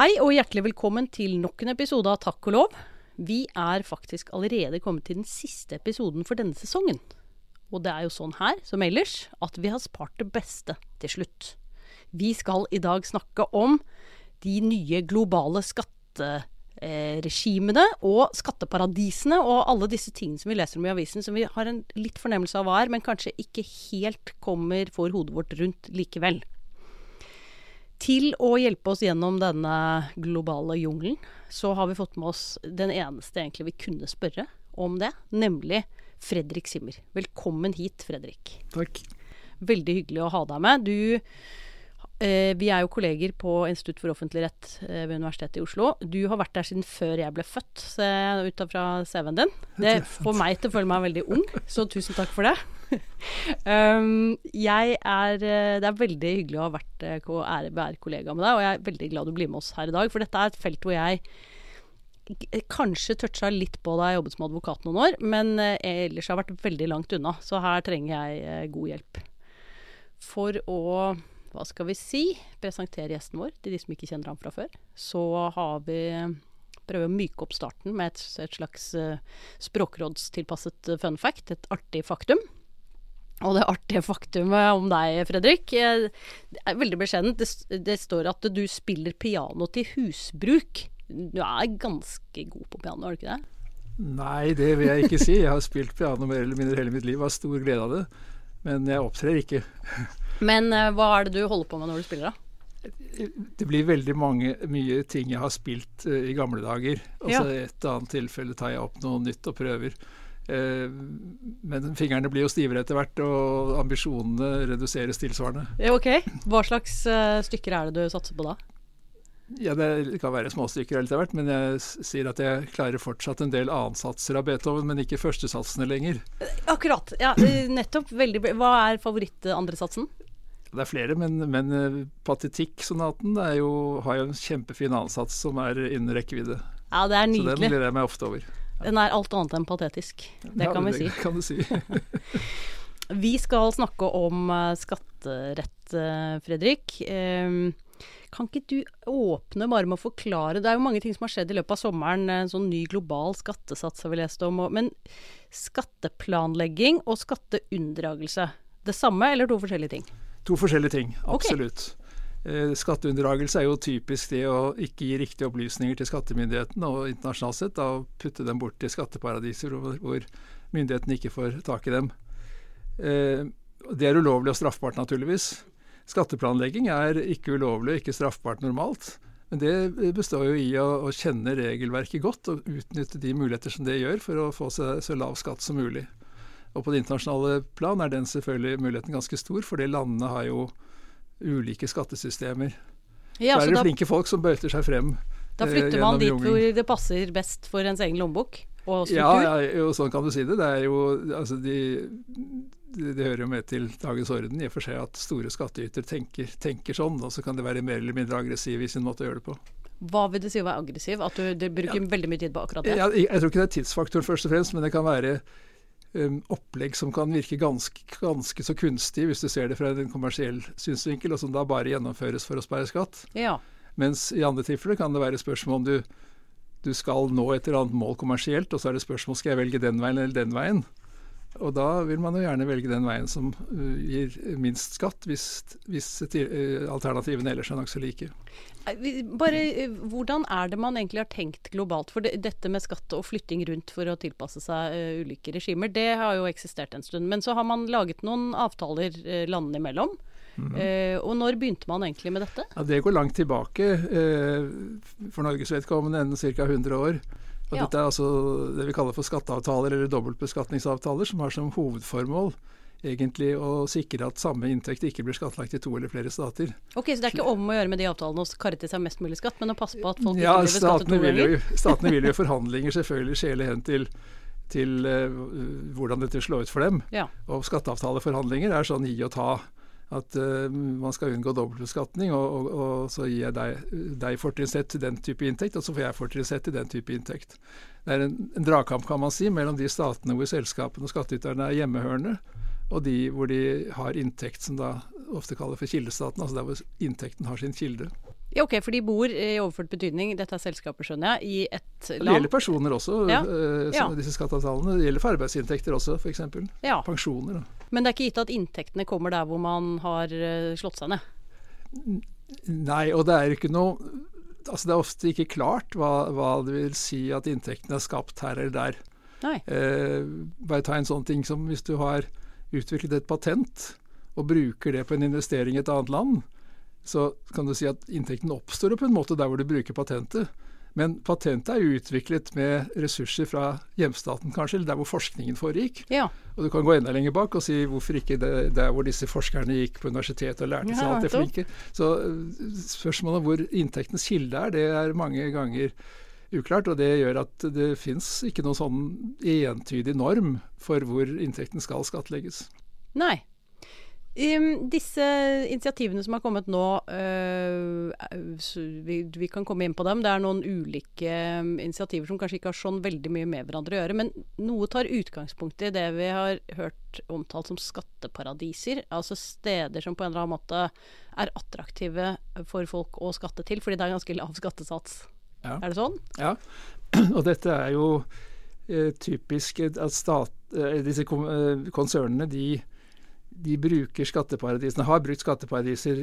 Hei og hjertelig velkommen til nok en episode av Takk og lov. Vi er faktisk allerede kommet til den siste episoden for denne sesongen. Og det er jo sånn her, som ellers, at vi har spart det beste til slutt. Vi skal i dag snakke om de nye globale skatteregimene og skatteparadisene og alle disse tingene som vi leser om i avisen, som vi har en litt fornemmelse av hva er, men kanskje ikke helt kommer for hodet vårt rundt likevel. Til å hjelpe oss gjennom denne globale jungelen, så har vi fått med oss den eneste egentlig vi kunne spørre om det, nemlig Fredrik Simmer. Velkommen hit, Fredrik. Takk. Veldig hyggelig å ha deg med. Du, eh, vi er jo kolleger på Institutt for offentlig rett eh, ved Universitetet i Oslo. Du har vært der siden før jeg ble født, ut fra CV-en din. Det får meg til å føle meg veldig ung, så tusen takk for det. um, jeg er, eh, det er veldig hyggelig å ha vært eh, være kollega med deg, og jeg er veldig glad du blir med oss her i dag. For dette er et felt hvor jeg kanskje toucha litt på da jeg jobbet som advokat noen år, men eh, ellers har vært veldig langt unna. Så her trenger jeg god hjelp. For å, hva skal vi si, presentere gjesten vår til de som ikke kjenner ham fra før, så har vi prøvd å myke opp starten med et, et slags språkrådstilpasset fun fact, et artig faktum. Og det artige faktumet om deg, Fredrik, det er veldig beskjedent. Det, det, står at du spiller piano til husbruk. Du er ganske god på piano, er du ikke det? Nei, det vil jeg ikke si. Jeg har spilt piano mer eller mindre hele mitt liv har stor glede av det. Men jeg opptrer ikke. Men uh, hva er det du holder på med når du spiller, da? Det blir veldig mange, mye ting jeg har spilt uh, i gamle dager. Og så ja. et annet tilfelle tar jeg opp noe nytt og prøver. Eh, men fingrene blir jo stivere etter hvert, og ambisjonene reduseres tilsvarende. Ok. Hva slags uh, stykker er det du satser på da? Ja, Det kan være småstykker etter hvert, men jeg sier at jeg klarer fortsatt en del annensatser av Beethoven, men ikke førstesatsene lenger. Akkurat. ja, Nettopp. veldig Hva er favoritt-andresatsen? Det er flere, men, men Patetikk-sonaten har jo en kjempefin ansats som er innen rekkevidde. Ja, det er nydelig. Så den gleder jeg meg ofte over. Den er alt annet enn patetisk. Det ja, kan vi det si. Kan du si. vi skal snakke om uh, skatterett, uh, Fredrik. Um, kan ikke du åpne bare med å forklare Det er jo mange ting som har skjedd i løpet av sommeren. En sånn ny global skattesats har vi lest om. Men skatteplanlegging og skatteunndragelse. Det samme eller to forskjellige ting? To forskjellige ting, absolutt. Okay. Eh, skatteunndragelse er jo typisk det å ikke gi riktige opplysninger til skattemyndighetene, og internasjonalt sett da putte dem bort til skatteparadiser hvor, myndighetene ikke får tak i dem. Eh, det er ulovlig og straffbart, naturligvis. Skatteplanlegging er ikke ulovlig og ikke straffbart normalt. Men det består jo i å, kjenne regelverket godt og utnytte de muligheter som det gjør for å få seg så lav skatt som mulig. Og på det internasjonale plan er den selvfølgelig muligheten ganske stor, fordi landene har jo ulike skattesystemer. Ja, så er det da, flinke folk som bøter seg frem. Da eh, flytter man dit hvor det passer best for ens egen lommebok og struktur? Ja, ja jo, sånn kan du si det. Det er jo altså de, de, de hører jo med til dagens orden i og for seg at store skattyter tenker, tenker, sånn, og så kan det være mer eller mindre aggressiv i sin måte å gjøre det på. Hva vil det si å være aggressiv? At du, du bruker ja. veldig mye tid på akkurat det? Ja, jeg, jeg, tror ikke det er tidsfaktoren først og fremst, men det kan være opplegg som kan virke ganske, ganske, så kunstig hvis du ser det fra en kommersiell synsvinkel, og som da bare gjennomføres for å spare skatt. Ja. Mens i andre tilfeller kan det være spørsmål om du, du skal nå et eller annet mål kommersielt, og så er det spørsmål skal jeg velge den veien eller den veien. Og da vil man jo gjerne velge den veien som uh, gir minst skatt, hvis, hvis uh, alternativene ellers er nokså like. Bare, uh, Hvordan er det man egentlig har tenkt globalt? For det, dette med skatt og flytting rundt for å tilpasse seg uh, ulike regimer, det har jo eksistert en stund. Men så har man laget noen avtaler uh, landene imellom. Mm -hmm. og når begynte man egentlig med dette? Ja, Det går langt tilbake. for Norges vedkommende enn ca. 100 år. Og ja. Dette er altså det vi kaller for skatteavtaler eller dobbeltbeskatningsavtaler, som har som hovedformål egentlig å sikre at samme inntekt ikke blir skattlagt i to eller flere stater. Ok, Så det er ikke om å gjøre med de avtalene å karre til seg mest mulig skatt, men å passe på at folk ja, ikke blir beskattet to ganger? Ja, statene vil jo i forhandlinger selvfølgelig skjele hen til, til uh, hvordan dette slår ut for dem. Ja. Og skatteavtaleforhandlinger er sånn gi og ta at uh, man skal unngå dobbeltbeskatning, og, og, og, så gir jeg deg, deg fortrinnsrett til den type inntekt, og så får jeg fortrinnsrett til den type inntekt. Det er en, en dragkamp, kan man si, mellom de statene hvor selskapene og skattyterne er hjemmehørende, og de hvor de har inntekt som da ofte kaller for kildestaten, altså der hvor inntekten har sin kilde. Ja, ok, For de bor i overført betydning, dette er selskaper, skjønner jeg, i et land. Det gjelder personer også, Ja. eh, Ja. disse skatteavtalene. Det gjelder for arbeidsinntekter også, f.eks. Ja, Pensjoner. da. Men det er ikke gitt at inntektene kommer der hvor man har eh, slått seg ned. Nei, og det er ikke noe Altså det er ofte ikke klart hva, hva det vil si at inntektene er skapt her eller der. Nei. Eh, bare ta en sånn ting som hvis du har utviklet et patent og bruker det på en investering i et annet land, så kan du si at inntekten oppstår på en måte der hvor du bruker patentet. Men patentet er jo utviklet med ressurser fra hjemstaten kanskje, eller der hvor forskningen foregikk. Ja. Og du kan gå enda lenger bak og si hvorfor ikke det, der hvor disse forskerne gikk på universitetet og lærte seg alt det flinke. Så spørsmålet om hvor inntektens kilde er, det er mange ganger uklart. Og det gjør at det fins ikke noen sånn entydig norm for hvor inntekten skal skattlegges. Nei. Um, disse initiativene som har kommet nå, uh, vi, vi kan komme inn på dem. Det er noen ulike um, initiativer som kanskje ikke har sånn veldig mye med hverandre å gjøre. Men noe tar utgangspunkt i det vi har hørt omtalt som skatteparadiser. Altså steder som på en eller annen måte er attraktive for folk å skatte til, fordi det er ganske lav skattesats. Ja. Er det sånn? Ja, og dette er jo eh, typisk at stat, eh, disse eh, konsernene de, de bruker skatteparadisene, har brukt skatteparadiser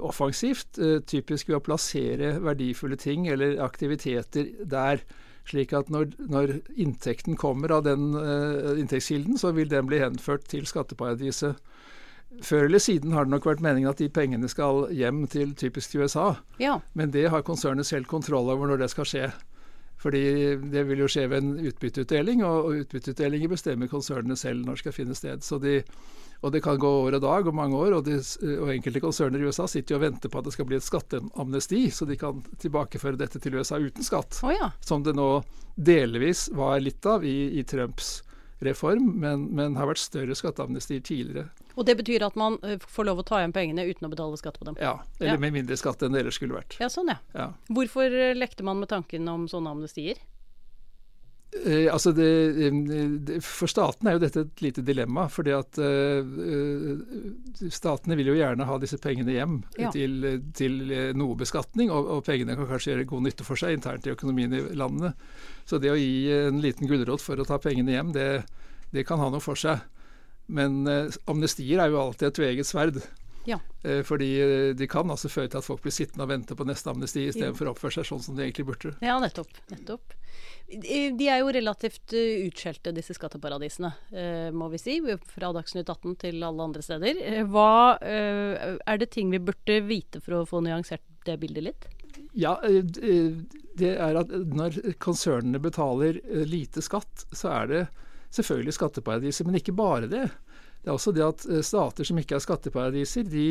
offensivt, eh, typisk ved å plassere verdifulle ting eller aktiviteter der. Slik at når, når inntekten kommer av den eh, inntektskilden, så vil den bli henført til skatteparadiset. Før eller siden har det nok vært meningen at de pengene skal hjem til typisk til USA. Ja. Men det har konsernet selv kontroll over når det skal skje. Fordi det vil jo skje ved en utbytteutdeling, og, og utbytteutdelinger bestemmer konsernene selv når det skal finne sted. Så de, og det kan gå år og dag og mange år, og, de, og enkelte konserner i USA sitter jo og venter på at det skal bli et skatteamnesti, så de kan tilbakeføre dette til USA uten skatt. Oh, ja. Som det nå delvis var litt av i, i Trumps reform, men, men har vært større skatteamnestier tidligere. Og det betyr at man øh, får lov å ta igjen pengene uten å betale skatt på dem? Ja, Eller Ja. med mindre skatt enn det ellers skulle vært. Ja, sånn ja. Ja. Hvorfor øh, lekte man med tanken om sånne amnestier? Eh, altså det, det, for statene er jo dette et lite dilemma. fordi at eh, eh, statene vil jo gjerne ha disse pengene hjem Ja. til, til eh, noe beskatning, og, og pengene kan kanskje gjøre god nytte for seg internt i økonomien i landene. Så det å gi en liten gulrot for å ta pengene hjem, det, det kan ha noe for seg. Men eh, amnestier er jo alltid et tveegget sverd. Ja. Eh, fordi eh, de kan altså føre til at folk blir sittende og vente på neste amnesti istedenfor å oppføre seg sånn som de egentlig burde. Ja, nettopp. nettopp. De er jo relativt eh, utskjelte, disse skatteparadisene, må vi si. Fra Dagsnytt 18 til alle andre steder. Hva Er det ting vi burde vite for å få nyansert det bildet litt? Ja, det er at når konsernene betaler lite skatt, så er det selvfølgelig skatteparadiser, men ikke bare det. Det er også det at eh, stater som ikke er skatteparadiser, de,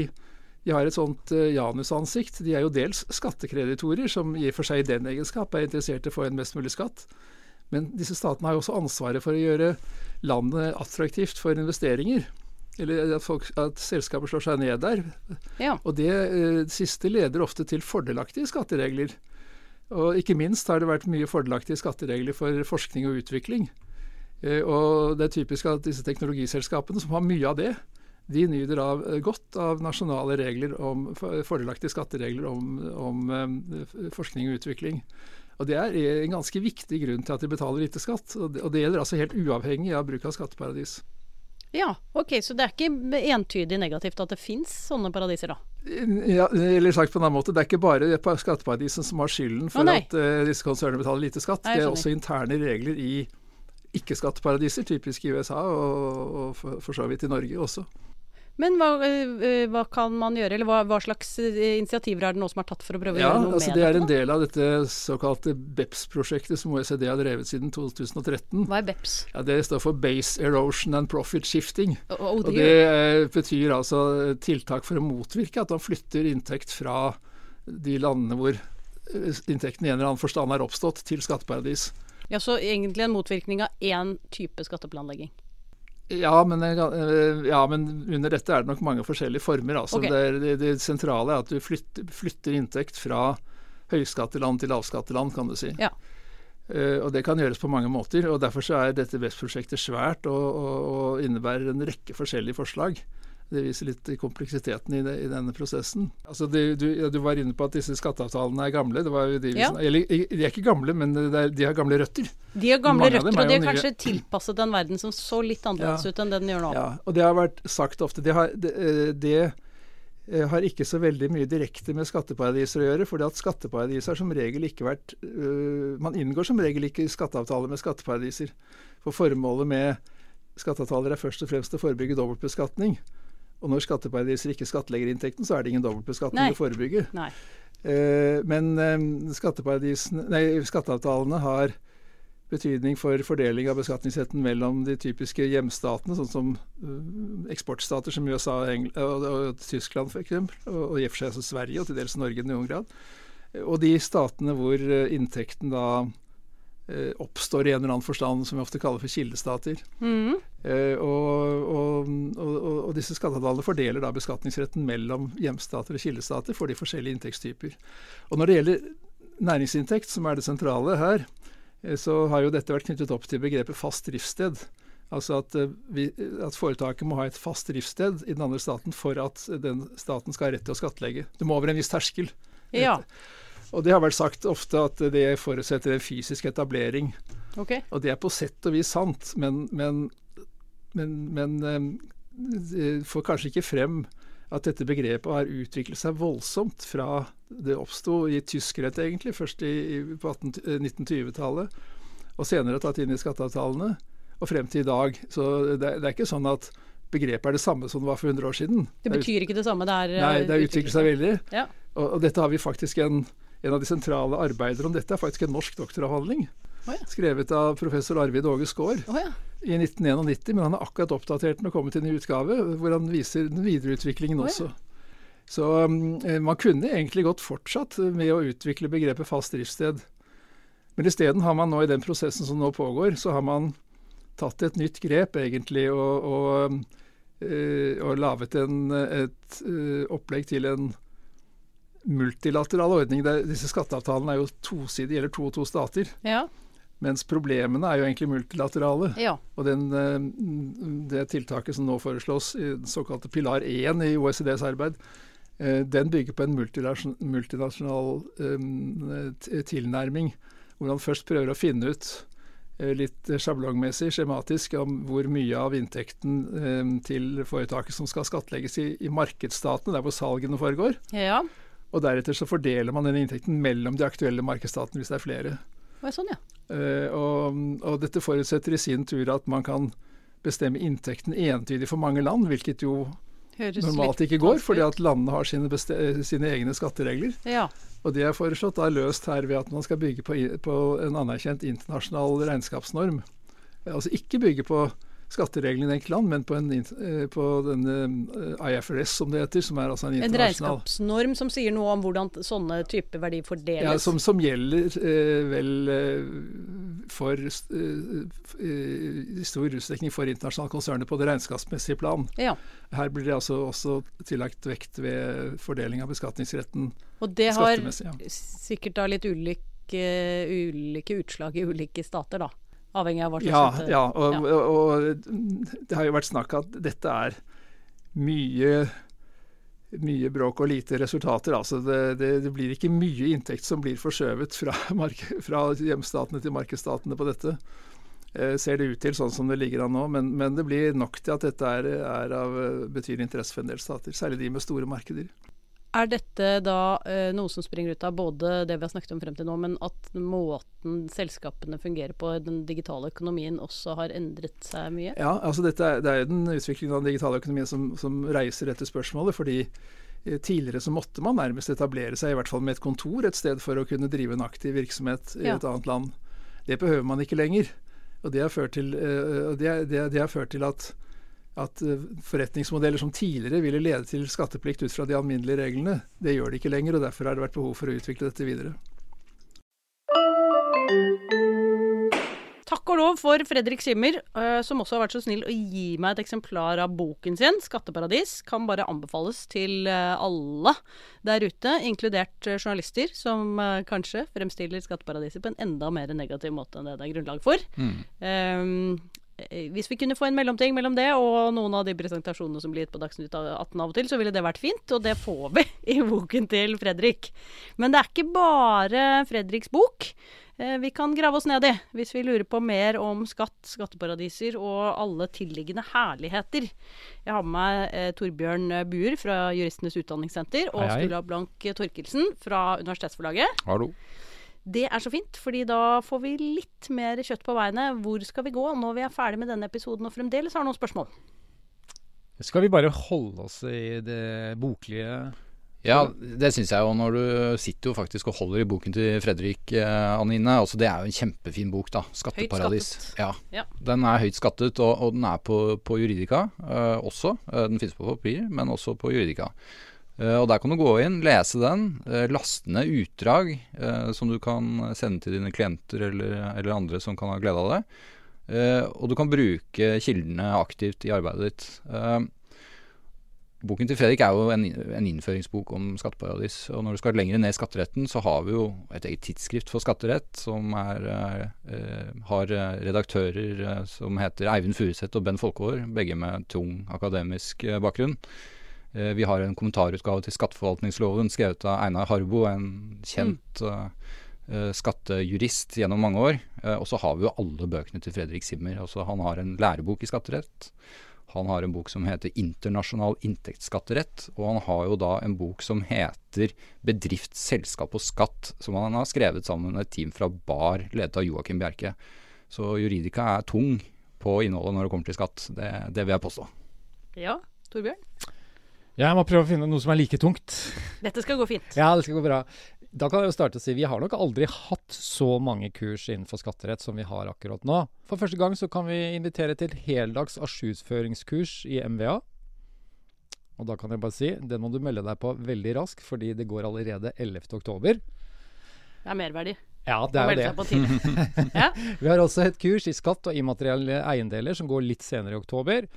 de har et sånt eh, janusansikt. De er jo dels skattekreditorer, som i og for seg i den egenskap er interessert i å få en mest mulig skatt. Men disse statene har jo også ansvaret for å gjøre landet attraktivt for investeringer. Eller at, folk, at selskaper slår seg ned der. Ja. Og det eh, siste leder ofte til fordelaktige skatteregler. Og ikke minst har det vært mye fordelaktige skatteregler for forskning og utvikling. Eh, og det er typisk at disse teknologiselskapene, som har mye av det, de nyter av, eh, godt av nasjonale regler om fordelaktige skatteregler om, om eh, forskning og utvikling. Og Det er en ganske viktig grunn til at de betaler lite skatt. Og det, og det gjelder altså helt uavhengig av bruk av skatteparadis. ja, ok, så det er ikke entydig negativt at det fins sånne paradiser, da? Ja, eller sagt på en annen måte, Det er ikke bare skatteparadisene som har skylden for oh, at uh, disse konsernene betaler lite skatt. Nei, det er også interne regler i ikke-skatteparadiser, typisk i USA og, og for, for så vidt i Norge også. Men hva, eh, hva kan man gjøre, eller hva, hva slags eh, initiativer er det nå som er tatt for å prøve å Ja, gjøre noe altså med Det er en del av dette såkalte BEPS-prosjektet som OECD har drevet siden 2013. Hva er BEPS? Ja, Det står for Base Erosion and Profit Shifting. Oh, oh Og. Det eh, betyr altså tiltak for å motvirke at man flytter inntekt fra de landene hvor eh, inntekten i en eller annen forstand er oppstått, til skatteparadis. Ja, Så egentlig en motvirkning av én type skatteplanlegging. Ja men, eh, ja, men under dette er det nok mange forskjellige former. Altså. Okay. Det, det, det sentrale er at du flytter, flytter inntekt fra høyskatteland til lavskatteland, kan du si. Ja. Uh, og Det kan gjøres på mange måter. og Derfor så er dette BEST-prosjektet svært og, og, og innebærer en rekke forskjellige forslag. Det viser litt kompleksiteten i, det, i denne prosessen. Altså det, du, du, var inne på at disse skatteavtalene er gamle. De, ja. eller, de er ikke gamle, men er, de har gamle røtter. De har gamle Mange røtter, og de har kanskje tilpasset en verden som så litt annerledes ja. ut enn det den gjør nå. Ja, og det har vært sagt ofte. Det har, det, eh, eh, har ikke så veldig mye direkte med skatteparadiser å gjøre. fordi at skatteparadiser har som regel ikke vært øh, Man inngår som regel ikke skatteavtaler med skatteparadiser. For formålet med skatteavtaler er først og fremst å forebygge dobbeltbeskatning. Og når skatteparadiser ikke skattlegger inntekten, så er det ingen dobbeltbeskatning å forebygge. Eh, men eh, skatteavtalene har betydning for fordeling av beskatningsretten mellom de typiske hjemstatene, sånn som uh, eksportstater som USA og, og, og Tyskland f.eks., og, og i og for seg Sverige og til dels Norge i noen grad. Og de statene hvor inntekten da Eh, oppstår i en eller annen forstand, som vi ofte kaller for kildestater. Mm. Eh, og, og, og, og, disse skatteavtalene fordeler da beskatningsretten mellom hjemstater og kildestater for de forskjellige inntektstyper. Og når det gjelder næringsinntekt, som er det sentrale her, eh, så har jo dette vært knyttet opp til begrepet fast driftssted. Altså at, eh, vi, at, foretaket må ha et fast driftssted i den andre staten for at den staten skal ha rett til å skattlegge. Det må over en viss terskel. Ja. Og det har vært sagt ofte at det forutsetter en fysisk etablering. Okay. Og det er på sett og vis sant, men, men, men, men det får kanskje ikke frem at dette begrepet har utviklet seg voldsomt fra det oppsto i tyskerhet, egentlig, først i, i, på 1920-tallet, og senere tatt inn i skatteavtalene, og frem til i dag. Så det, det er ikke sånn at begrepet er det samme som det var for 100 år siden. Det betyr ikke det samme? Det er, nei, det har utviklet seg veldig. Ja. Og, og, dette har vi faktisk en en av de sentrale arbeider om dette er faktisk en norsk doktoravhandling. Oh, ja. Skrevet av professor Arvid Åge Skaar oh, ja. i 1991. Men han har akkurat oppdatert den og kommet en ny utgave hvor han viser den videreutviklingen oh, ja. også. Så um, man kunne egentlig godt fortsatt med å utvikle begrepet fast driftssted. Men isteden har man nå i den prosessen som nå pågår, så har man tatt et nytt grep egentlig og, og, øh, og laget en, et øh, opplegg til en multilateral ordning. Disse skatteavtalene er jo tosidige, gjelder to og to stater. Ja. Mens problemene er jo egentlig multilaterale. Ja. Og den, eh, det tiltaket som nå foreslås, den såkalte pilar 1 i OECDs arbeid, eh, den bygger på en multinasjonal um, tilnærming. Hvor man først prøver å finne ut litt sjablongmessig, skjematisk, om hvor mye av inntekten til foretaket som skal skattlegges i, i markedsstatene, der hvor salgene foregår. Ja. Og deretter så fordeler man den inntekten mellom de aktuelle markedsstatene hvis det er flere. Det er sånn, ja. Uh, og, og, dette forutsetter i sin tur at man kan bestemme inntekten entydig for mange land, hvilket jo Høres normalt ikke går, fordi at landene har sine, sine egne skatteregler. Ja. Og det er foreslått da løst her ved at man skal bygge på, på en anerkjent internasjonal regnskapsnorm. Altså ikke bygge på skattereglene i land, men på, en, eh, på denne eh, IFRS, som det heter, som er altså en internasjonal En regnskapsnorm som sier noe om hvordan sånne typer verdier fordeles? Ja, som, som gjelder eh, vel eh, for i stor utstrekning for internasjonale konserner på det regnskapsmessige plan. Ja. Her blir det altså også tillagt vekt ved fordeling av beskatningsretten. Og det har ja. sikkert da litt ulike, ulike utslag i ulike stater, da? Avhengig av hva slags Ja, ja, og, ja. Og, og, det har jo vært snakk at dette er mye mye bråk og lite resultater. Altså det, det, det, blir ikke mye inntekt som blir forskjøvet fra, fra hjemstatene til markedsstatene på dette. Eh, ser det ut til, sånn som det ligger an nå. Men, men det blir nok til at dette er, er av betydelig interesse for en del stater. Særlig de med store markeder. Er dette da eh, noe som springer ut av både det vi har snakket om frem til nå, men at måten selskapene fungerer på, den digitale økonomien, også har endret seg mye? Ja, altså dette er, det er den utviklingen av den digitale økonomien som, som reiser dette spørsmålet. fordi eh, Tidligere så måtte man nærmest etablere seg i hvert fall med et kontor et sted for å kunne drive en aktiv virksomhet i ja. et annet land. Det behøver man ikke lenger. Og det har ført til, uh, det, det, det har ført til at at eh, forretningsmodeller som tidligere ville lede til skatteplikt ut fra de alminnelige reglene, det gjør det ikke lenger. og Derfor har det vært behov for å utvikle dette videre. Takk og lov for Fredrik Simmer, uh, som også har vært så snill å gi meg et eksemplar av boken sin, 'Skatteparadis'. Kan bare anbefales til uh, alle der ute, inkludert journalister, som kanskje fremstiller skatteparadiser på en enda mer negativ måte enn det det er grunnlag for. Mm. Um, eh, Hvis vi kunne få en mellomting mellom det og noen av de presentasjonene som blir gitt på Dagsnytt 18 av og til, så ville det vært fint. Og det får vi i boken til Fredrik. Men det er ikke bare Fredriks bok. Eh, vi kan grave oss ned i hvis vi lurer på mer om skatt, skatteparadiser og alle tilliggende herligheter. Jeg har med meg eh, Torbjørn Buer fra Juristenes Utdanningssenter og. Sturla Blank Torkelsen fra Universitetsforlaget. Hallo. Det er så fint, fordi da får vi litt mer kjøtt på veiene. Hvor skal vi gå når vi er ferdig med denne episoden og fremdeles har noen spørsmål? Skal vi bare holde oss i det boklige Ja, det syns jeg jo. Når du sitter jo faktisk og holder i boken til Fredrik eh, Anine. Altså, det er jo en kjempefin bok, da. 'Skatteparadis'. Ja. Ja. Den er høyt skattet, og, og den er på, på Juridika eh, også. Eh, den finnes på papir, men også på Juridika. Eh, og Der kan du gå inn, lese den, eh, laste ned utdrag eh, som du kan sende til dine klienter eller, eller andre som kan ha glede av det. Og du kan bruke kildene aktivt i arbeidet ditt. Boken til Fredrik er jo en, en innføringsbok om skatteparadis. Og når du skal lenger ned i skatteretten, så har vi jo et eget tidsskrift for skatterett som er, eh, har redaktører som heter Eivind Furuseth og Ben Folkvår, begge med tung akademisk bakgrunn. Eh, vi har en kommentarutgave til skatteforvaltningsloven skrevet av Einar Harbo, en kjent mm. eh, skattejurist gjennom mange år. Eh, og så har vi jo alle bøkene til Fredrik Simmer. Altså, han har en lærebok i skatterett. Han har en bok som heter 'Internasjonal inntektsskatterett', og han har jo da en bok som heter 'Bedrift, selskap og skatt', som han har skrevet sammen med et team fra BAR, ledet av Joakim Bjerke. Så juridika er tung på innholdet når det kommer til skatt. Det, det vil jeg påstå. Ja, Torbjørn? Jeg må prøve å finne noe som er like tungt. Dette skal gå fint. Ja, det skal gå bra. Da kan jeg jo starte å si Vi har nok aldri hatt så mange kurs innenfor skatterett som vi har akkurat nå. For første gang så kan vi invitere til heldags ajourføringskurs i MVA. Og da kan jeg bare si, den må du melde deg på veldig raskt, fordi det går allerede 11. oktober. Det er merverdi. Ja, det er jo det. ja. Vi har også et kurs i skatt og immaterielle eiendeler som går litt senere i oktober.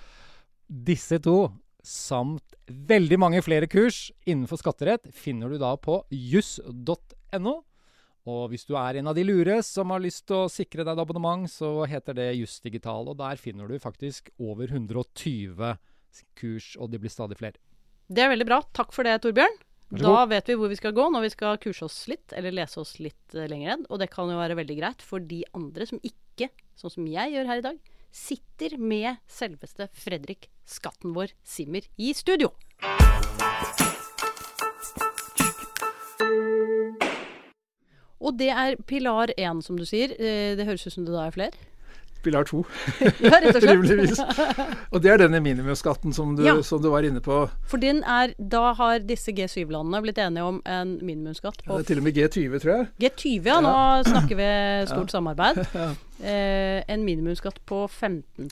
Disse to, samt veldig mange flere kurs innenfor skatterett, finner du da på juss.no. Og hvis du er en av de lure som har lyst til å sikre deg et abonnement, så heter det Jussdigital. Og der finner du faktisk over 120 kurs, og det blir stadig flere. Det er veldig bra. Takk for det, Torbjørn. Da vet vi hvor vi skal gå når vi skal kurse oss litt, eller lese oss litt eh, lenger. Og det kan jo være veldig greit for de andre som ikke, sånn som jeg gjør her i dag, sitter med selveste Fredrik Skatten vår Simmer i studio. Og det er pilar én, som du sier. Eh, Det høres ut som det da er flere? Pilar to, Ja, rett og slett. rimeligvis. Og det er denne minimumsskatten som du, Ja. som du var inne på. For den er Da har disse G7-landene blitt enige om en minimumsskatt Det på er til og med G20, tror jeg. G20, ja. Nå snakker vi stort samarbeid. Eh, en minimumsskatt på 15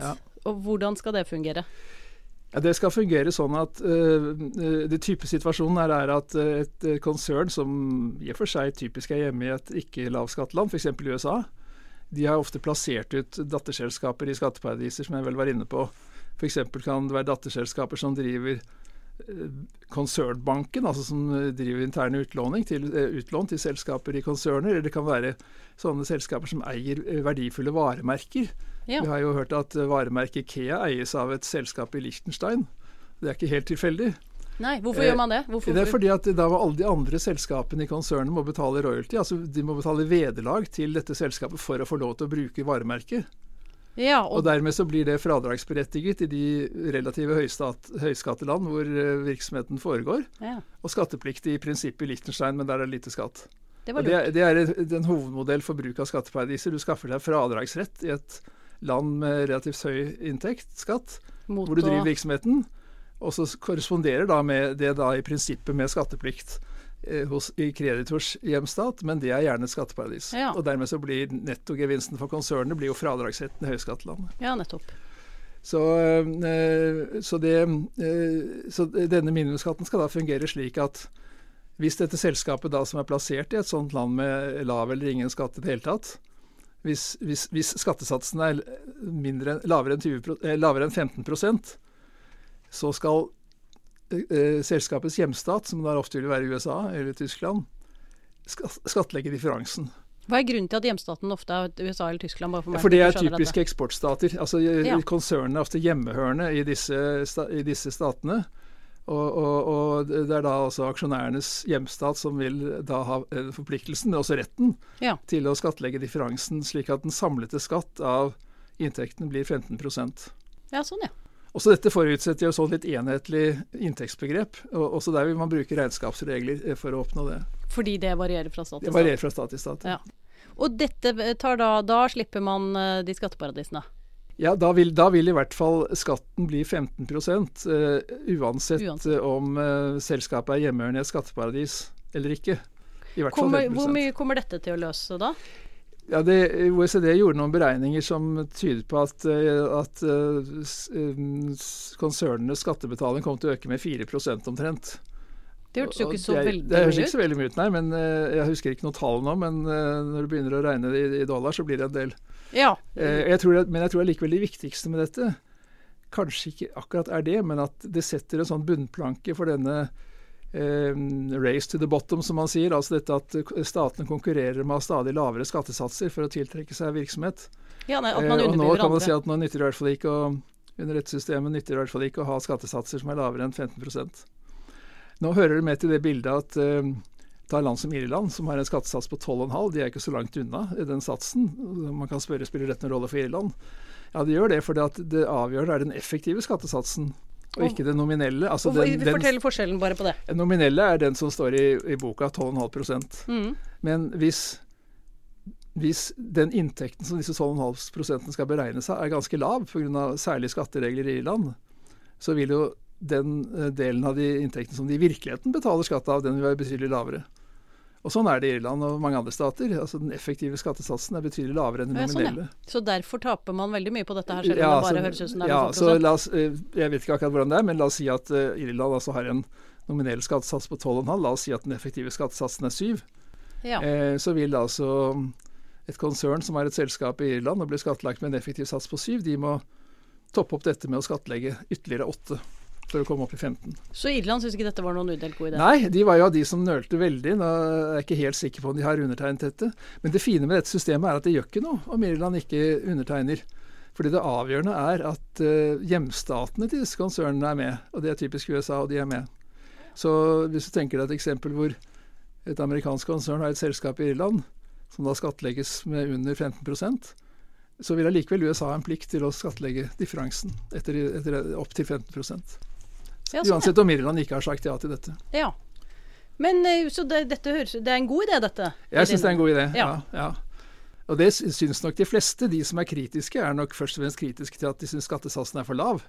Ja. Og hvordan skal det fungere? Ja, Det skal fungere sånn at uh, det type situasjonen her er at eh, et konsern som i og for seg typisk er hjemme i et ikke-lavskatteland, f.eks. USA, de har ofte plassert ut datterselskaper i skatteparadiser, som jeg vel var inne på. F.eks. kan det være datterselskaper som driver eh, konsernbanken, altså som driver interne utlåning til, eh, utlån til selskaper i konserner. Eller det kan være sånne selskaper som eier eh, verdifulle varemerker. Ja. Vi har jo hørt at varemerket Ikea eies av et selskap i Liechtenstein. Det er ikke helt tilfeldig. Nei, hvorfor Eh, gjør man det? Hvorfor, Det er fordi at da må alle de andre selskapene i konsernet må betale royalty. altså De må betale vederlag til dette selskapet for å få lov til å bruke varemerket. ja, Og og, dermed så blir det fradragsberettiget i de relative høystat, høyskatteland hvor eh, virksomheten foregår. ja, Og skattepliktig i prinsippet i Liechtenstein, men der er det lite skatt. det Og det, det er en- hovedmodell for bruk av skatteparadiser. Du skaffer deg fradragsrett i et land med relativt høy inntekt, skatt, Mot hvor du driver virksomheten. Og så korresponderer da med det da i prinsippet med skatteplikt eh, hos, i kreditors hjemstat, men det er gjerne et skatteparadis. Ja. Og dermed så blir nettogevinsten for konsernet blir jo fradragsretten i høyskattelandet. Ja, nettopp. Så, eh, så, det, eh, så denne minimumsskatten skal da fungere slik at hvis dette selskapet da som er plassert i et sånt land med lav eller ingen skatt i det hele tatt, hvis, hvis, hvis skattesatsen er mindre, lavere enn, 20, pro- eh, lavere enn 15 så skal eh, selskapets hjemstat, som da ofte vil være USA eller Tyskland, skattlegge differansen. Hva er grunnen til at hjemstaten ofte er USA eller Tyskland? Bare for meg For det er typiske eksportstater. Altså Ja. Konsernene er ofte hjemmehørende i disse, i disse statene. Og, og, og det er da altså aksjonærenes hjemstat som vil da ha eh, forpliktelsen, men også retten, Ja. til å skattlegge differansen, slik at den samlete skatt av inntekten blir 15% Ja, sånn ja. Også dette forutsetter jo sånn litt enhetlig inntektsbegrep. og Også der vil man bruke regnskapsregler eh, for å oppnå det. Fordi det varierer fra stat til stat. varierer fra stat til stat. Ja. Og dette tar da Da slipper man eh, de skatteparadisene. Ja, da vil, da vil i hvert fall skatten bli 15 uh, uansett, Uansett. eh, om uh, selskapet er hjemmehørende i et skatteparadis eller ikke. I hvert fall Kommer, 15 hvor mye kommer dette til å løse da? Ja, det, OECD gjorde noen beregninger som tyder på at, eh, at eh, eh, konsernenes skattebetaling kom til å øke med 4% omtrent. Det hørtes jo ikke så veldig mye ut. Det høres ikke så veldig mye ut, nei. Men jeg husker ikke noe tall nå. Men når du begynner å regne det i, i dollar, så blir det en del. Ja. Jeg tror, men jeg tror allikevel det viktigste med dette kanskje ikke akkurat er det, men at det setter en sånn bunnplanke for denne race to the bottom, som man sier. Altså dette at eh, statene konkurrerer med stadig lavere skattesatser for å tiltrekke seg virksomhet. ja nei, at man Eh, og nå kan man si at nå nytter det i hvert fall ikke å under rettssystemet nytter det i hvert fall ikke å ha skattesatser som er lavere enn 15% Nå hører det med til det bildet at eh, ta land som Irland, som har en skattesats på 12,5, de er ikke så langt unna i den satsen. Man kan spørre spiller dette noen rolle for Irland. Ja, det gjør det, for det avgjørende er den effektive skattesatsen, og ikke det nominelle. Altså den, den, Fortell forskjellen bare på det. den nominelle er den som står i, i boka, 12,5 Mm. men hvis, hvis den inntekten som disse 12,5 skal beregnes av, er ganske lav pga. særlige skatteregler i Irland, så vil jo den eh, delen av de inntektene som de i virkeligheten betaler skatt av, den vil være betydelig lavere. Og Sånn er det i Irland og mange andre stater. altså Den effektive skattesatsen er betydelig lavere enn den Ja, sånn, ja. nominelle. Så derfor taper man veldig mye på dette her, selv om Ja, det bare så- høres ut som det er ja, så la oss, eh, Jeg vet ikke akkurat hvordan det er, men la oss si at eh, Irland altså har en nominell skattesats på 12,5. La oss si at den effektive skattesatsen er 7. Ja. eh, så vil altså et konsern som har et selskap i Irland og blir skattlagt med en effektiv sats på 7, de må toppe opp dette med å skattlegge ytterligere 8 for å komme opp i 15. Så Irland syns ikke dette var noen udelt god idé? Nei, de var jo av de som nølte veldig. Nå er jeg ikke helt sikker på om de har undertegnet dette. Men det fine med dette systemet er at det gjør ikke noe om Irland ikke undertegner. Fordi det avgjørende er at eh, hjemstatene til disse konsernene er med. Og det er typisk USA, og de er med. Så hvis du tenker deg et eksempel hvor et amerikansk konsern har et selskap i Irland, som da skattlegges med under 15% så vil allikevel USA ha en plikt til å skattlegge differansen etter, etter opp til 15 Ja, sånn. Uansett om Irland ikke har sagt ja til dette. Ja. Men eh, så det, dette høres Det er en god idé, dette? Jeg syns det er en god idé. Ja. Ja. Og det sy- syns nok de fleste. De som er kritiske, er nok først og fremst kritiske til at de syns skattesatsen er for lav.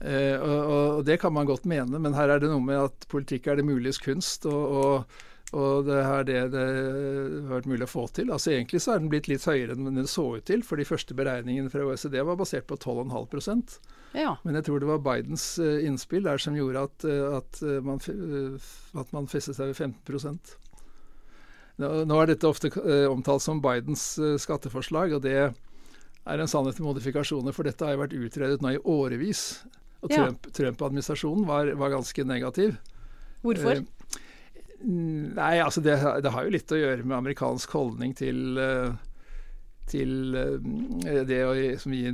Eh, og, og det kan man godt mene, men her er det noe med at politikk er det muliges kunst. og, og og det er det det har vært mulig å få til. Altså Egentlig så er den blitt litt høyere enn den så ut til, for de første beregningene fra OECD var basert på 12,5 Ja. Men jeg tror det var Bidens eh, innspill der som gjorde at, eh, at, eh, man, at man festet seg ved 15 nå, er dette ofte omtalt som Bidens skatteforslag, og det er en sannhet med modifikasjoner, for dette har jo vært utredet nå i årevis. Og Ja. Trump- Trump-administrasjonen var, var ganske negativ. Hvorfor? Eh, Nei, altså det, det har jo litt å gjøre med amerikansk holdning til eh, til eh, det å som gi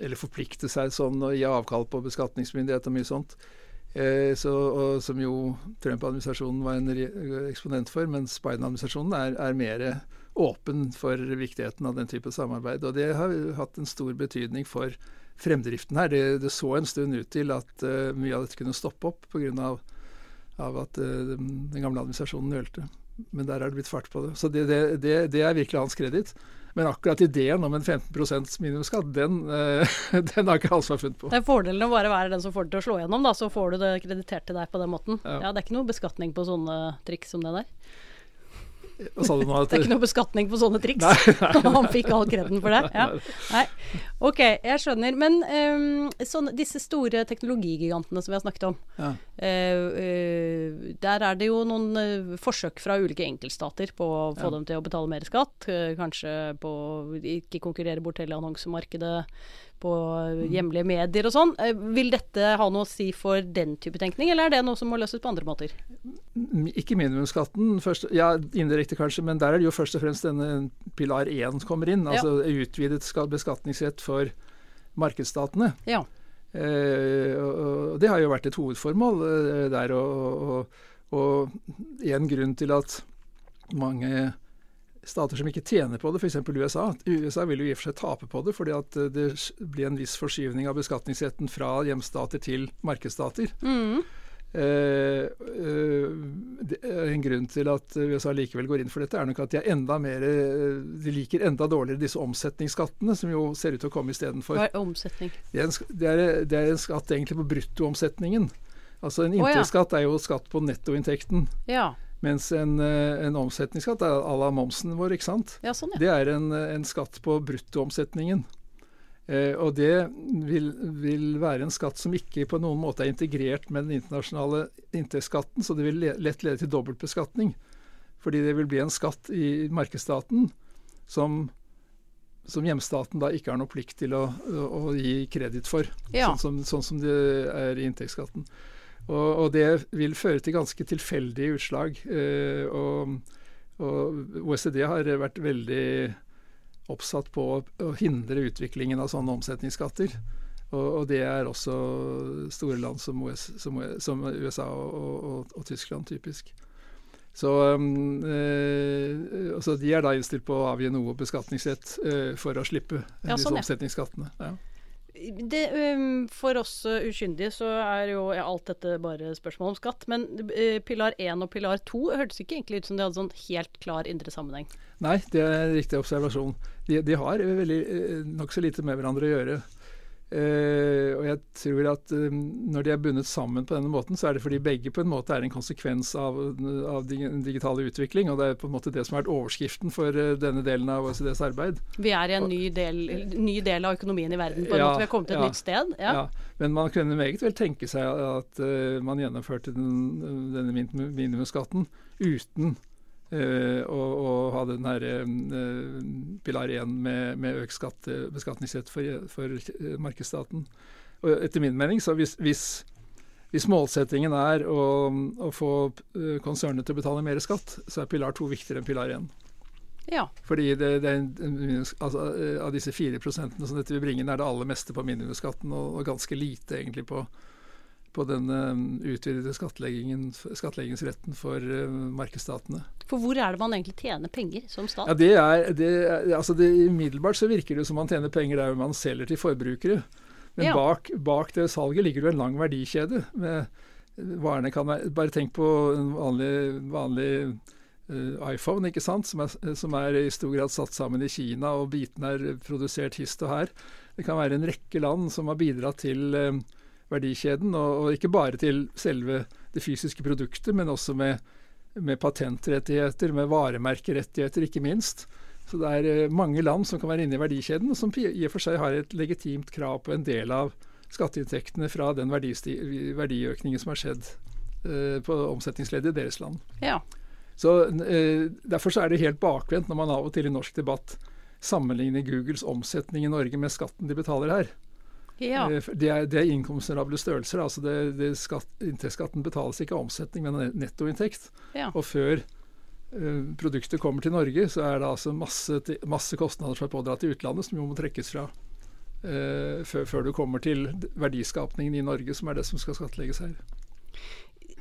Eller forplikte seg sånn og gi avkall på beskatningsmyndighet og mye sånt. Eh, så, og, som jo Trump-administrasjonen var en eksponent for, mens Biden-administrasjonen er, er mer åpen for viktigheten av den type samarbeid. Og det har hatt en stor betydning for fremdriften her. Det, det så en stund ut til at uh, mye av dette kunne stoppe opp pga av at uh, den gamle administrasjonen nølte. Men der er det blitt fart på det. Så det, det, det, det er virkelig hans kreditt. Men akkurat ideen om en 15% minimumsskatt, den, uh, den har ikke Halsvar funnet på. Det er fordelen å bare være den som får det til å slå gjennom, da, så får du det kreditert til deg på den måten. Ja. Ja, Det er ikke noe beskatning på sånne triks som det der. Sa du nå? At, Det er ikke noe beskatning på sånne triks. Nei, Han fikk all kreden for det. Ja. Nei. Ok, jeg skjønner. Men um, sånn, disse store teknologigigantene som vi har snakket om, Ja. uh, der er det jo noen uh, forsøk fra ulike enkeltstater på å få Ja. dem til å betale mer skatt. kanskje på ikke konkurrere bort hele annonsemarkedet på hjemlige medier og sånn. Eh, vil dette ha noe å si for den type tenkning, eller er det noe som må løses på andre måter? Ikke minimumsskatten, først, ja indirekte kanskje, men der er det jo først og fremst denne pilar 1 kommer inn. Altså utvidet beskatningsrett for markedsstatene. Ja. Eh, og det har jo vært et hovedformål eh, der. Og, og, og en grunn til at mange stater som ikke tjener på det, f.eks. USA. USA vil jo i og for seg tape på det, fordi at det blir en viss forskyvning av beskatningsretten fra hjemstater til markedsstater. Mm. Eh, eh, en grunn til at USA likevel går inn for dette, er nok at de er enda mer De liker enda dårligere disse omsetningsskattene, som jo ser ut til å komme istedenfor. Hva er omsetning? Det er, en, det, er, det er en skatt egentlig på bruttoomsetningen. Altså En inntektsskatt er jo skatt på nettoinntekten. Ja. Mens en, en omsetningsskatt er à la momsen vår, ikke sant. Ja, sånn, ja. Det er en, en skatt på bruttoomsetningen. Eh, og det vil, vil, være en skatt som ikke på noen måte er integrert med den internasjonale inntektsskatten, så det vil lett lede til dobbeltbeskatning. Fordi det vil bli en skatt i markedsstaten som, som hjemstaten da ikke har noe plikt til å, å, å gi kreditt for. Ja. Sånn, som, sånn, som, det er i inntektsskatten. Og, og, det vil føre til ganske tilfeldige utslag. Eh, og, og OECD har vært veldig oppsatt på å hindre utviklingen av sånne omsetningsskatter. Og, og det er også store land som, US, som, som USA og, og, og, Tyskland, typisk. Så um, eh, altså De er da innstilt på å avgi noe beskatningsrett eh, for å slippe ja, disse sånn, ja. omsetningsskattene. Ja. Det, um, for oss uh, ukyndige så er jo alt dette bare spørsmål om skatt. Men uh, pilar 1 og pilar 2 hørtes ikke egentlig ut som de hadde sånn helt klar indre sammenheng. Nei, det er en riktig observasjon. De, de har veldig nokså lite med hverandre å gjøre. Uh, og jeg tror at uh, når de er bundet sammen på denne måten, så er det fordi begge på en måte er en konsekvens av, av digitale utvikling. Og det er på en måte det som har vært overskriften for uh, denne delen av OECDs arbeid. Vi er i en ny del, ny del av økonomien i verden. på en Ja, måte Vi har kommet til et ja, nytt sted. Ja. Ja, men man kunne meget vel tenke seg at man gjennomførte den, denne min- minimumsskatten uten uh, å, å ha den her uh, pilar 1 med, med økt skatt, beskatningsrett for, for markedsstaten. Og etter min mening, så hvis, hvis, hvis målsettingen er å, å få konsernet til å betale mer skatt, så er pilar 2 viktigere enn pilar 1. ja. Fordi det, det en, altså, eh, av disse 4 prosentene som dette vil bringe, er det aller meste på minimumsskatten, og, og ganske lite egentlig på, på den eh, utvidede skattleggingsretten for eh, markedsstatene. For hvor er det man egentlig tjener penger som stat? Ja, det er, det, altså det, Umiddelbart så virker det som man tjener penger der man selger til forbrukere. Men Ja. bak, bak det salget ligger det en lang verdikjede. med varene kan være, Bare tenk på en vanlig, vanlig uh, iPhone, ikke sant? Som er, som er i stor grad satt sammen i Kina, og bitene er produsert hist og her. Det kan være en rekke land som har bidratt til eh, verdikjeden, og, og ikke bare til selve det fysiske produktet, men også med, med patentrettigheter, med varemerkerettigheter, ikke minst. Så det er eh, mange land som kan være inne i verdikjeden, og som i og for seg har et legitimt krav på en del av skatteinntektene fra den verdiøkningen som har skjedd eh, på omsetningsleddet i deres land. Ja. Så eh, Derfor så er det helt bakvendt når man av og til i norsk debatt sammenligner Googles omsetning i Norge med skatten de betaler her. Ja. Eh, Det er, det er inkomstnerable størrelser. altså det, det skatt, Inntektsskatten betales ikke av omsetning, men av nettoinntekt. ja. Og før eh, produktet kommer til Norge, så er det altså masse, masse kostnader som er pådratt i utlandet, som jo må trekkes fra eh, før, før du kommer til verdiskapningen i Norge, som er det som skal skattlegges her.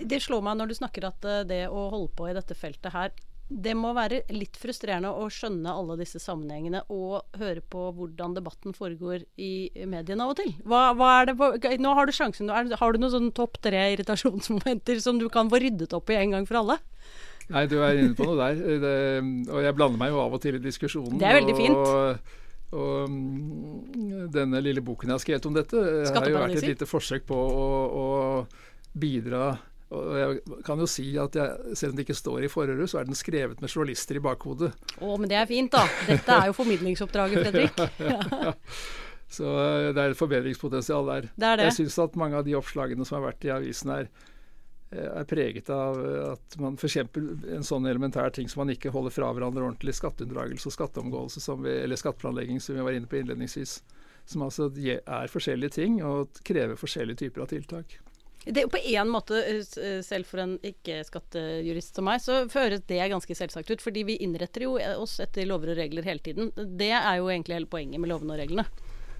Det slår meg når du snakker at eh, det å holde på i dette feltet her det må være litt frustrerende å skjønne alle disse sammenhengene og høre på hvordan debatten foregår i mediene av og til. Hva, hva er det nå har du sjansen. Har du noen sånn topp tre irritasjonsmomenter som du kan få ryddet opp i en gang for alle? Nei, du er inne på noe der. Det, og jeg blander meg jo av og til i diskusjonen. Det er veldig fint. Og, og mm, denne lille boken jeg har skrevet om dette, har jo vært et lite forsøk på å, å bidra og jeg kan jo si at jeg, selv om det ikke står i forordet, så er den skrevet med journalister i bakhodet. Å, men det er fint, da. Dette er jo formidlingsoppdraget, Fredrik. Så eh, det er et forbedringspotensial der. Det er det. Jeg syns at mange av de oppslagene som har vært i avisen her, eh, er preget av at man f.eks. en sånn elementær ting som man ikke holder fra hverandre ordentlig, skatteunndragelse og skatteomgåelse, som vi, eller skatteplanlegging, som vi var inne på innledningsvis. som altså er forskjellige ting og krever forskjellige typer av tiltak. Det, på en måte, selv for en ikke-skattejurist som meg, så føres det ganske selvsagt ut. Fordi vi innretter jo oss etter lover og regler hele tiden. Det er jo egentlig hele poenget med lovene og reglene.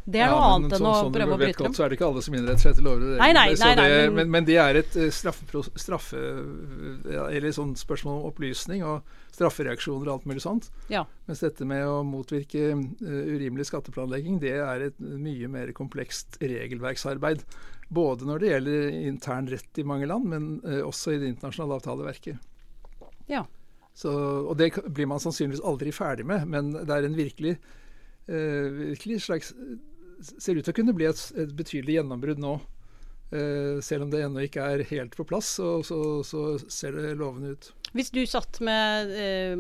Det er ja, noe annet enn sånn, å sånn prøve å bryte dem. Så er det ikke alle som innretter seg etter lover og regler. Nei, nei, nei, det, men, men, men, det er et straffe, straffe Eller sånn spørsmål om opplysning og straffereaksjoner og alt mulig sånt. Ja. Mens dette med å motvirke uh, urimelig skatteplanlegging, det er et mye mer komplekst regelverksarbeid. Både når det gjelder intern rett i mange land, men uh, også i det internasjonale avtaleverket. Ja. Så, og det blir man sannsynligvis aldri ferdig med, men det er en virkelig, uh, virkelig slags ser ut til å kunne bli et, et betydelig gjennombrudd nå. Uh, selv om det ennå ikke er helt på plass, så, så, så, ser det lovende ut. Hvis du satt med,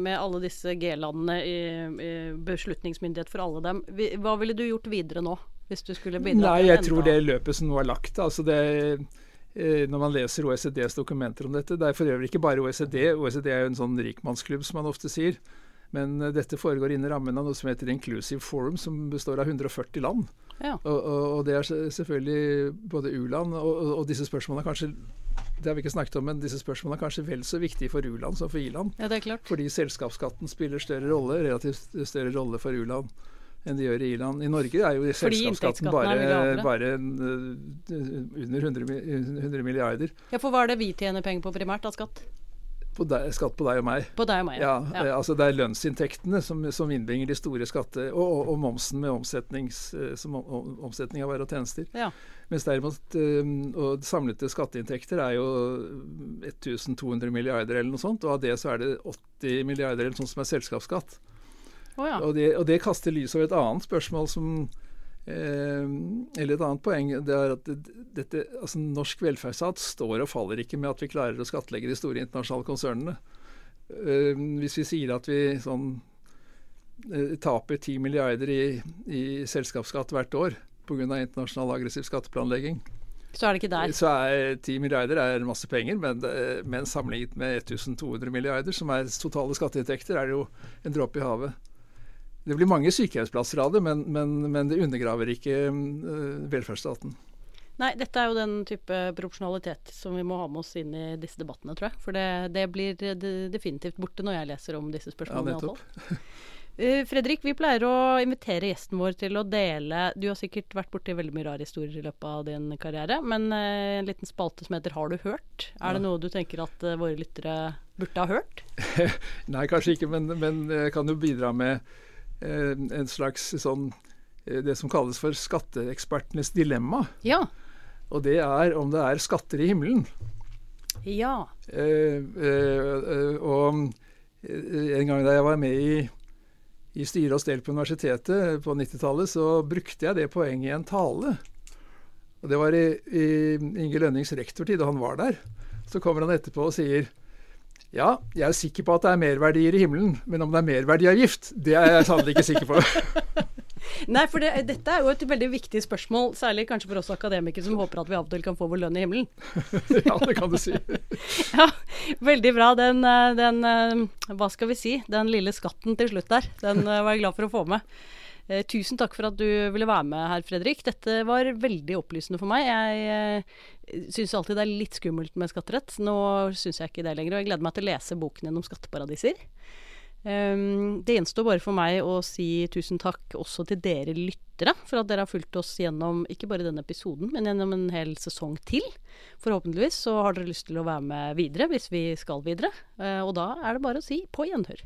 med alle disse G-landene i, i, beslutningsmyndighet for alle dem, hva ville du gjort videre nå? Hvis du skulle bidra Nei, jeg tror det løpet som nå er lagt altså det, uh, Når man leser OECDs dokumenter om dette Det er for øvrig ikke bare OECD. OECD er jo en sånn rikmannsklubb, som man ofte sier. Men dette foregår innen rammen av noe som heter Inclusive Forum, som består av 140 land. Ja. Og, og, og, det er selvfølgelig både u-land og, og, disse spørsmålene kanskje det har vi ikke snakket om, men disse spørsmålene er kanskje vel så viktige for u-land som for i-land. Ja, det er klart. Fordi selskapsskatten spiller større rolle, relativt større rolle for u-land enn de gjør i i-land. I Norge er jo selskapsskatten bare, bare uh, under 100, 100, milliarder. Ja, For hva er det vi tjener penger på primært av skatt? På deg, skatt på deg og meg. På deg og meg, ja. ja, ja. altså Det er lønnsinntektene som, som innbringer de store skatte... Og, og, og momsen med eh, som om, omsetning av varer og tjenester. Ja. Mens derimot og samlede skatteinntekter er jo 1200 milliarder eller noe sånt. Og av det så er det 80 milliarder eller sånt som er selskapsskatt. Oh, ja. og, det, og, det, kaster lys over et annet spørsmål som Eh, eller et annet poeng det er at dette, altså norsk velferdsstat står og faller ikke med at vi klarer å skattlegge de store internasjonale konsernene. Eh, hvis vi sier at vi sånn, eh, taper 10 milliarder i, i selskapsskatt hvert år pga. internasjonal aggressiv skatteplanlegging, så er det ikke der. Så er 10 milliarder er masse penger, men, men sammenlignet med 1200 milliarder, som er totale skatteinntekter, er det jo en dråpe i havet. Det blir mange sykehjemsplasser av det, men, men, men det undergraver ikke uh, velferdsstaten. Nei, dette er jo den type proporsjonalitet som vi må ha med oss inn i disse debattene, tror jeg. For det, det blir definitivt borte når jeg leser om disse spørsmålene. Ja, nettopp. uh, Fredrik, vi pleier å invitere gjesten vår til å dele Du har sikkert vært borti veldig mye rare historier i løpet av din karriere, men en liten spalte som heter Har du hørt? Er det noe du tenker at våre lyttere burde ha hørt? Nei, kanskje ikke, men, men jeg kan jo bidra med Eh, en slags sånn eh, Det som kalles for skatteekspertenes dilemma. Ja. Og det er om det er skatter i himmelen. Ja. Eh, eh, og eh, en gang da jeg var med i, i styre og stell på universitetet på 90-tallet, så brukte jeg det poenget i en tale. Og Det var i, i Inge Lønnings rektortid, og han var der. Så kommer han etterpå og sier ja, jeg er sikker på at det er merverdier i himmelen, men om det er merverdiavgift, det er jeg sannelig ikke sikker på. Nei, for det, dette er jo et veldig viktig spørsmål, særlig kanskje for oss akademikere som håper at vi av og til kan få vår lønn i himmelen. ja, det kan du si. ja, veldig bra. Den, eh, den, eh, hva skal vi si, den lille skatten til slutt der, den eh, var jeg glad for å få med. Eh, tusen takk for at du ville være med her, Fredrik. Dette var veldig opplysende for meg. Jeg eh, syns alltid det er litt skummelt med skatterett. Nå syns jeg ikke det lenger, og jeg gleder meg til å lese boken din om skatteparadiser. Um, det gjenstår bare for meg å si tusen takk også til dere lyttere for at dere har fulgt oss gjennom ikke bare denne episoden, men gjennom en hel sesong til. Forhåpentligvis så har dere lyst til å være med videre hvis vi skal videre. Uh, og da er det bare å si på gjenhør.